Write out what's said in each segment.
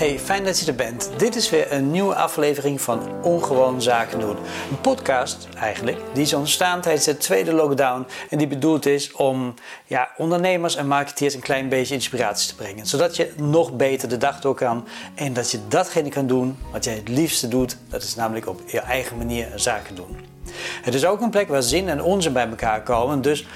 Hey, fijn dat je er bent. Dit is weer een nieuwe aflevering van Ongewoon Zaken doen. Een podcast eigenlijk, die is ontstaan tijdens de tweede lockdown. En die bedoeld is om ja, ondernemers en marketeers een klein beetje inspiratie te brengen. Zodat je nog beter de dag door kan. En dat je datgene kan doen wat jij het liefste doet. Dat is namelijk op je eigen manier zaken doen. Het is ook een plek waar zin en onzin bij elkaar komen. Dus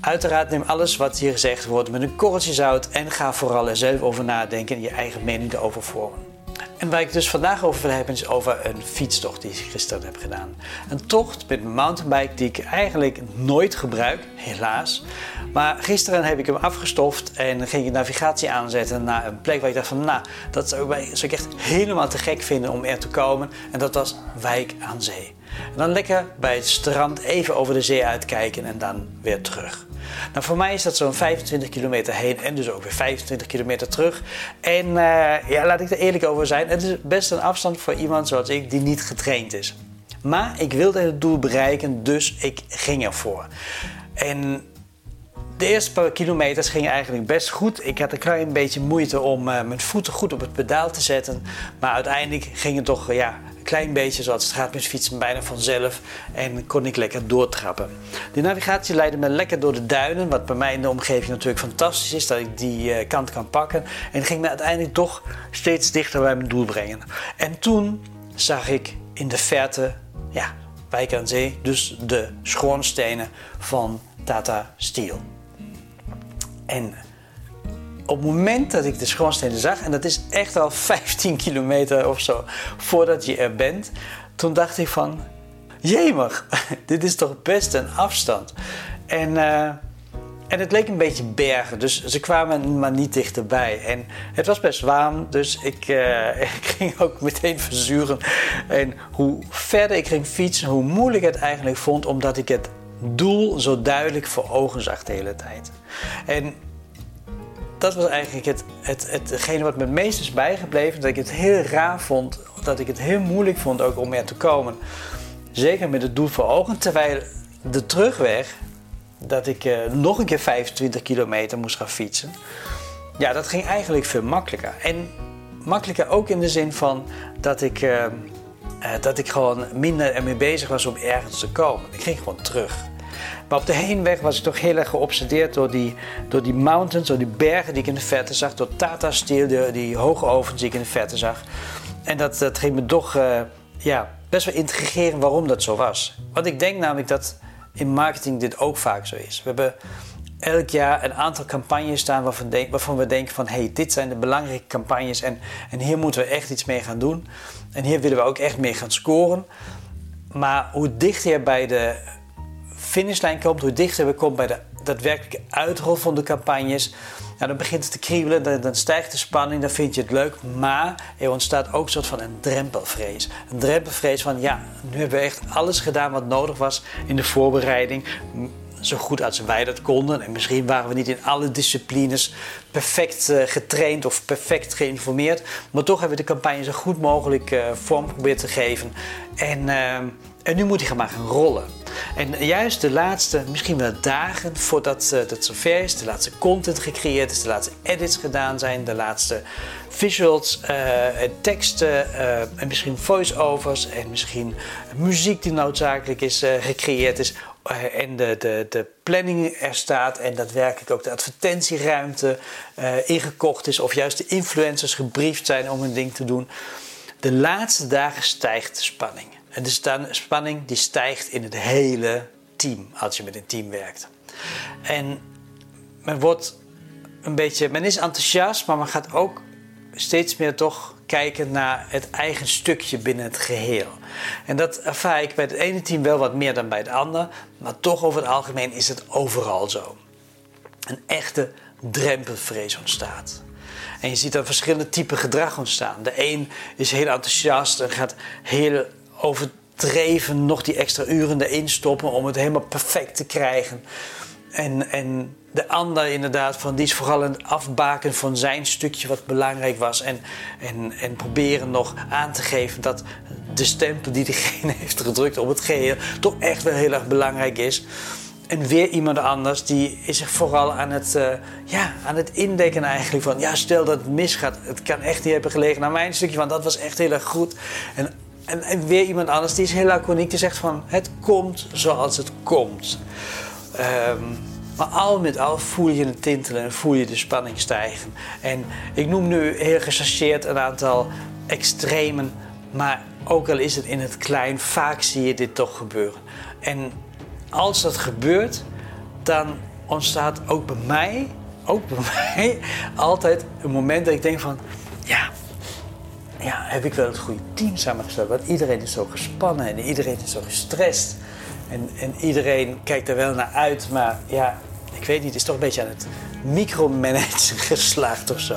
Uiteraard neem alles wat hier gezegd wordt met een korreltje zout en ga vooral er zelf over nadenken en je eigen mening erover vormen. En waar ik dus vandaag over wil hebben is over een fietstocht die ik gisteren heb gedaan. Een tocht met mijn mountainbike die ik eigenlijk nooit gebruik, helaas. Maar gisteren heb ik hem afgestoft en ging ik navigatie aanzetten naar een plek waar ik dacht van nou, dat zou ik echt helemaal te gek vinden om er te komen. En dat was Wijk aan Zee. En dan lekker bij het strand even over de zee uitkijken en dan weer terug. Nou, voor mij is dat zo'n 25 kilometer heen en dus ook weer 25 kilometer terug. En uh, ja, laat ik er eerlijk over zijn, het is best een afstand voor iemand zoals ik die niet getraind is. Maar ik wilde het doel bereiken, dus ik ging ervoor. En de eerste paar kilometers gingen eigenlijk best goed. Ik had een klein beetje moeite om uh, mijn voeten goed op het pedaal te zetten. Maar uiteindelijk ging het toch ja, klein beetje zoals het gaat met fietsen bijna vanzelf. En kon ik lekker doortrappen. De navigatie leidde me lekker door de duinen. Wat bij mij in de omgeving natuurlijk fantastisch is. Dat ik die uh, kant kan pakken. En ging me uiteindelijk toch steeds dichter bij mijn doel brengen. En toen zag ik in de verte, ja, Wijk aan Zee. Dus de schoornstenen van Tata Steel. En op het moment dat ik de schoorstenen zag, en dat is echt al 15 kilometer of zo voordat je er bent, toen dacht ik van, jemig, dit is toch best een afstand. En, uh, en het leek een beetje bergen, dus ze kwamen maar niet dichterbij. En het was best warm, dus ik, uh, ik ging ook meteen verzuren. En hoe verder ik ging fietsen, hoe moeilijk het eigenlijk vond, omdat ik het doel zo duidelijk voor ogen zag de hele tijd. En dat was eigenlijk het, het, hetgene wat me het meest is bijgebleven. Dat ik het heel raar vond, dat ik het heel moeilijk vond ook om er te komen. Zeker met het doel voor ogen. Terwijl de terugweg, dat ik uh, nog een keer 25 kilometer moest gaan fietsen. Ja, dat ging eigenlijk veel makkelijker. En makkelijker ook in de zin van dat ik, uh, uh, dat ik gewoon minder ermee bezig was om ergens te komen. Ik ging gewoon terug. Maar op de heenweg was ik toch heel erg geobsedeerd door die, door die mountains, door die bergen die ik in de verte zag. Door Tata Steel, die, die hoge ovens die ik in de verte zag. En dat, dat ging me toch uh, ja, best wel integreren waarom dat zo was. Want ik denk namelijk dat in marketing dit ook vaak zo is. We hebben elk jaar een aantal campagnes staan waarvan, waarvan we denken van... hé, hey, dit zijn de belangrijke campagnes en, en hier moeten we echt iets mee gaan doen. En hier willen we ook echt mee gaan scoren. Maar hoe dichter je bij de finishlijn komt, hoe dichter we komen bij de daadwerkelijke uitrol van de campagnes, dan begint het te kriebelen, dan, dan, stijgt de spanning, dan vind je het leuk. Maar er ontstaat ook een soort van een drempelvrees. Een drempelvrees van ja, nu hebben we echt alles gedaan wat nodig was in de voorbereiding. Zo goed als wij dat konden. En misschien waren we niet in alle disciplines perfect uh, getraind of perfect geïnformeerd. Maar toch hebben we de campagne zo goed mogelijk uh, vorm geprobeerd te geven. En, uh, en nu moet hij maar gaan rollen. En juist de laatste, misschien wel dagen voordat uh, dat zover is, de laatste content gecreëerd is, de laatste edits gedaan zijn, de laatste visuals, uh, teksten uh, en misschien voice-overs en misschien muziek die noodzakelijk is gecreëerd is. en de, de, de planning er staat en daadwerkelijk ook de advertentieruimte ingekocht is, of juist de influencers gebriefd zijn om hun ding te doen. De laatste dagen stijgt de spanning. En de spanning die stijgt in het hele team als je met een team werkt. En men wordt een beetje, men is enthousiast, maar men gaat ook steeds meer toch kijken naar het eigen stukje binnen het geheel. En dat ervaar ik bij het ene team wel wat meer dan bij het andere, maar toch over het algemeen is het overal zo. Een echte drempelvrees ontstaat. En je ziet dan verschillende typen gedrag ontstaan. De een is heel enthousiast en gaat heel overdreven nog die extra uren erin stoppen om het helemaal perfect te krijgen. En, en de ander inderdaad, van die is vooral een afbaken van zijn stukje wat belangrijk was. En, en, en proberen nog aan te geven dat de stempel die diegene heeft gedrukt op het geheel toch echt wel heel erg belangrijk is. en weer iemand anders die is zich vooral aan het, uh, ja, aan het indekken eigenlijk van... ja, stel dat het misgaat, het kan echt niet hebben gelegen naar mijn stukje... want dat was echt heel erg goed. En, en, weer iemand anders die is heel laconiek, die zegt van... het komt zoals het komt. Um, maar al met al voel je het tintelen en voel je de spanning stijgen. En ik noem nu heel gechargeerd een aantal extremen... maar ook al is het in het klein, vaak zie je dit toch gebeuren. En als dat gebeurt, dan ontstaat ook bij mij, ook bij mij, altijd een moment dat ik denk van, ja, ja, heb ik wel het goede team samengesteld? Want iedereen is zo gespannen en iedereen is zo gestrest. En, en iedereen kijkt er wel naar uit, maar ja, ik weet niet, het is toch een beetje aan het micromanagen geslaagd of zo.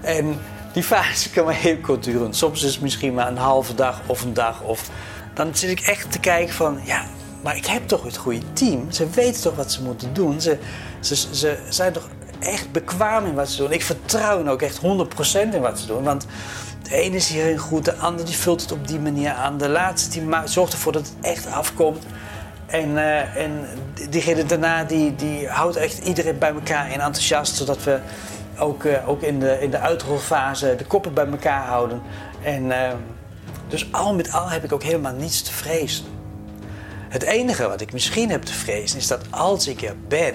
En die fase kan maar heel kort duren. Soms is het misschien maar een halve dag of een dag. Of dan zit ik echt te kijken van, ja, maar ik heb toch het goede team. Ze weten toch wat ze moeten doen. Ze, ze, ze zijn toch echt bekwaam in wat ze doen. Ik vertrouw hen ook echt 100% in wat ze doen. Want de ene is hierin goed, de ander die vult het op die manier aan. De laatste die zorgt ervoor dat het echt afkomt. En, uh, en diegene daarna die, die houdt echt iedereen bij elkaar en enthousiast. Zodat we ook, uh, ook in de, in de uitrolfase de koppen bij elkaar houden. En, uh, dus al met al heb ik ook helemaal niets te vrezen. Het enige wat ik misschien heb te vrezen is dat als ik er ben,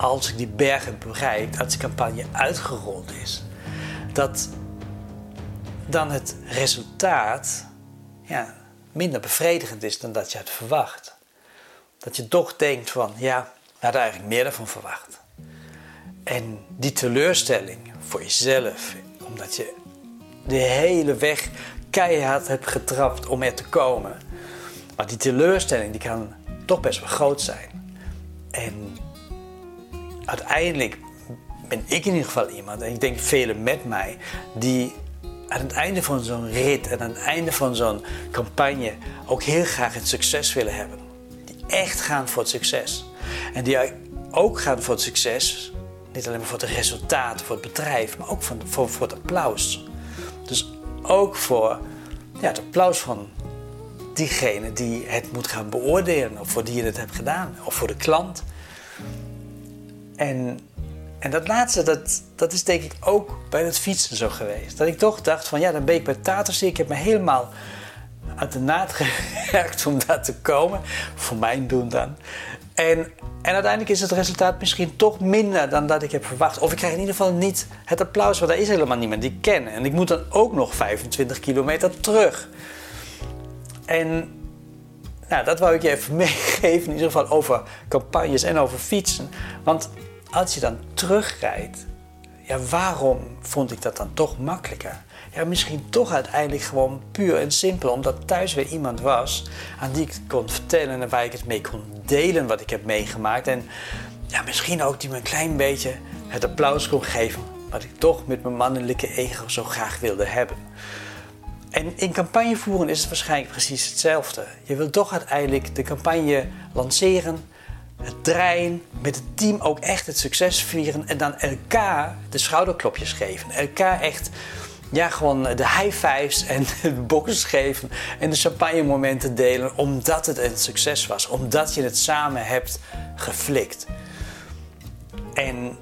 als ik die berg heb bereikt, als de campagne uitgerold is, dat dan het resultaat ja, minder bevredigend is dan dat je had verwacht. Dat je toch denkt van, ja, we hadden eigenlijk meer ervan verwacht. En die teleurstelling voor jezelf, omdat je de hele weg keihard hebt getrapt om er te komen maar die teleurstelling die kan toch best wel groot zijn. En uiteindelijk ben ik in ieder geval iemand, en ik denk velen met mij, die aan het einde van zo'n rit en aan het einde van zo'n campagne ook heel graag het succes willen hebben. Die echt gaan voor het succes. En die ook gaan voor het succes, niet alleen maar voor het resultaat, voor het bedrijf, maar ook voor, voor het applaus. Dus ook voor ja, het applaus van diegene die het moet gaan beoordelen, of voor die je het hebt gedaan, of voor de klant. En, en dat laatste, dat, dat is denk ik ook bij het fietsen zo geweest. Dat ik toch dacht van ja, dan ben ik bij Tatersie, ik heb me helemaal uit de naad gewerkt om daar te komen. Voor mijn doen dan. En, uiteindelijk is het resultaat misschien toch minder dan dat ik heb verwacht. Of ik krijg in ieder geval niet het applaus, want daar is helemaal niemand die ik ken. En ik moet dan ook nog 25 kilometer terug. En nou, dat wou ik je even meegeven, in ieder geval over campagnes en over fietsen. Want als je dan terugrijdt, ja, waarom vond ik dat dan toch makkelijker? Ja, misschien toch uiteindelijk gewoon puur en simpel omdat thuis weer iemand was aan die ik kon vertellen en waar ik het mee kon delen wat ik heb meegemaakt. En ja, misschien ook die me een klein beetje het applaus kon geven wat ik toch met mijn mannelijke ego zo graag wilde hebben. En in campagne voeren is het waarschijnlijk precies hetzelfde. Je wilt toch uiteindelijk de campagne lanceren, het draaien, met het team ook echt het succes vieren en dan elkaar de schouderklopjes geven. Elkaar echt, ja, gewoon de high fives en de boxes geven en de champagne momenten delen, omdat het een succes was, omdat je het samen hebt geflikt. En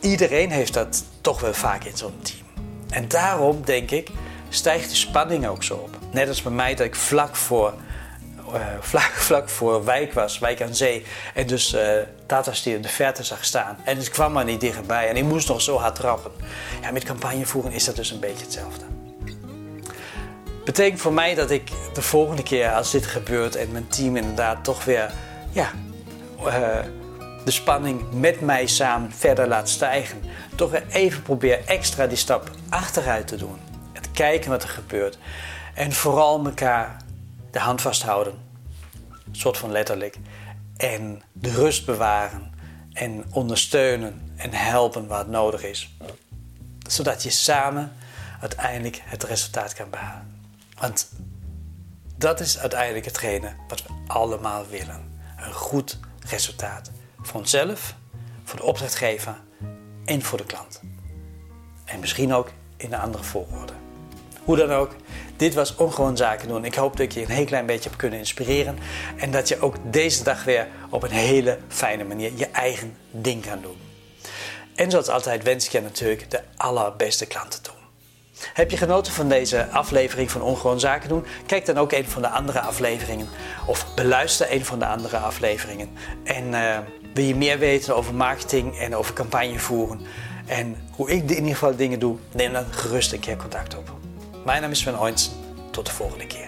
iedereen heeft dat toch wel vaak in zo'n team. En daarom denk ik stijgt de spanning ook zo op. Net als bij mij dat ik vlak voor, vlak, vlak voor Wijk was, Wijk aan Zee. En dus uh, Tata Steel in de verte zag staan. En het kwam maar niet dichterbij. En ik moest nog zo hard trappen. Ja, met campagnevoeren is dat dus een beetje hetzelfde. Betekent voor mij dat ik de volgende keer als dit gebeurt en mijn team inderdaad toch weer ja, uh, de spanning met mij samen verder laat stijgen, toch even probeer extra die stap achteruit te doen kijken wat er gebeurt. En vooral elkaar de hand vasthouden. Soort van letterlijk. En de rust bewaren. En ondersteunen en helpen waar het nodig is. Zodat je samen uiteindelijk het resultaat kan behalen. Want dat is uiteindelijk hetgene wat we allemaal willen. Een goed resultaat. Voor onszelf, voor de opdrachtgever en voor de klant. En misschien ook in een andere volgorde. Hoe dan ook, dit was Ongewoon Zaken doen. Ik hoop dat ik je een heel klein beetje heb kunnen inspireren. En dat je ook deze dag weer op een hele fijne manier je eigen ding kan doen. En zoals altijd wens ik je natuurlijk de allerbeste klanten toe. Heb je genoten van deze aflevering van Ongewoon Zaken doen? Kijk dan ook een van de andere afleveringen. Of beluister een van de andere afleveringen. En uh, wil je meer weten over marketing en over campagne voeren? En hoe ik in ieder geval dingen doe, neem dan gerust een keer contact op. Mijn naam is Sven Oinsen. Tot de volgende keer.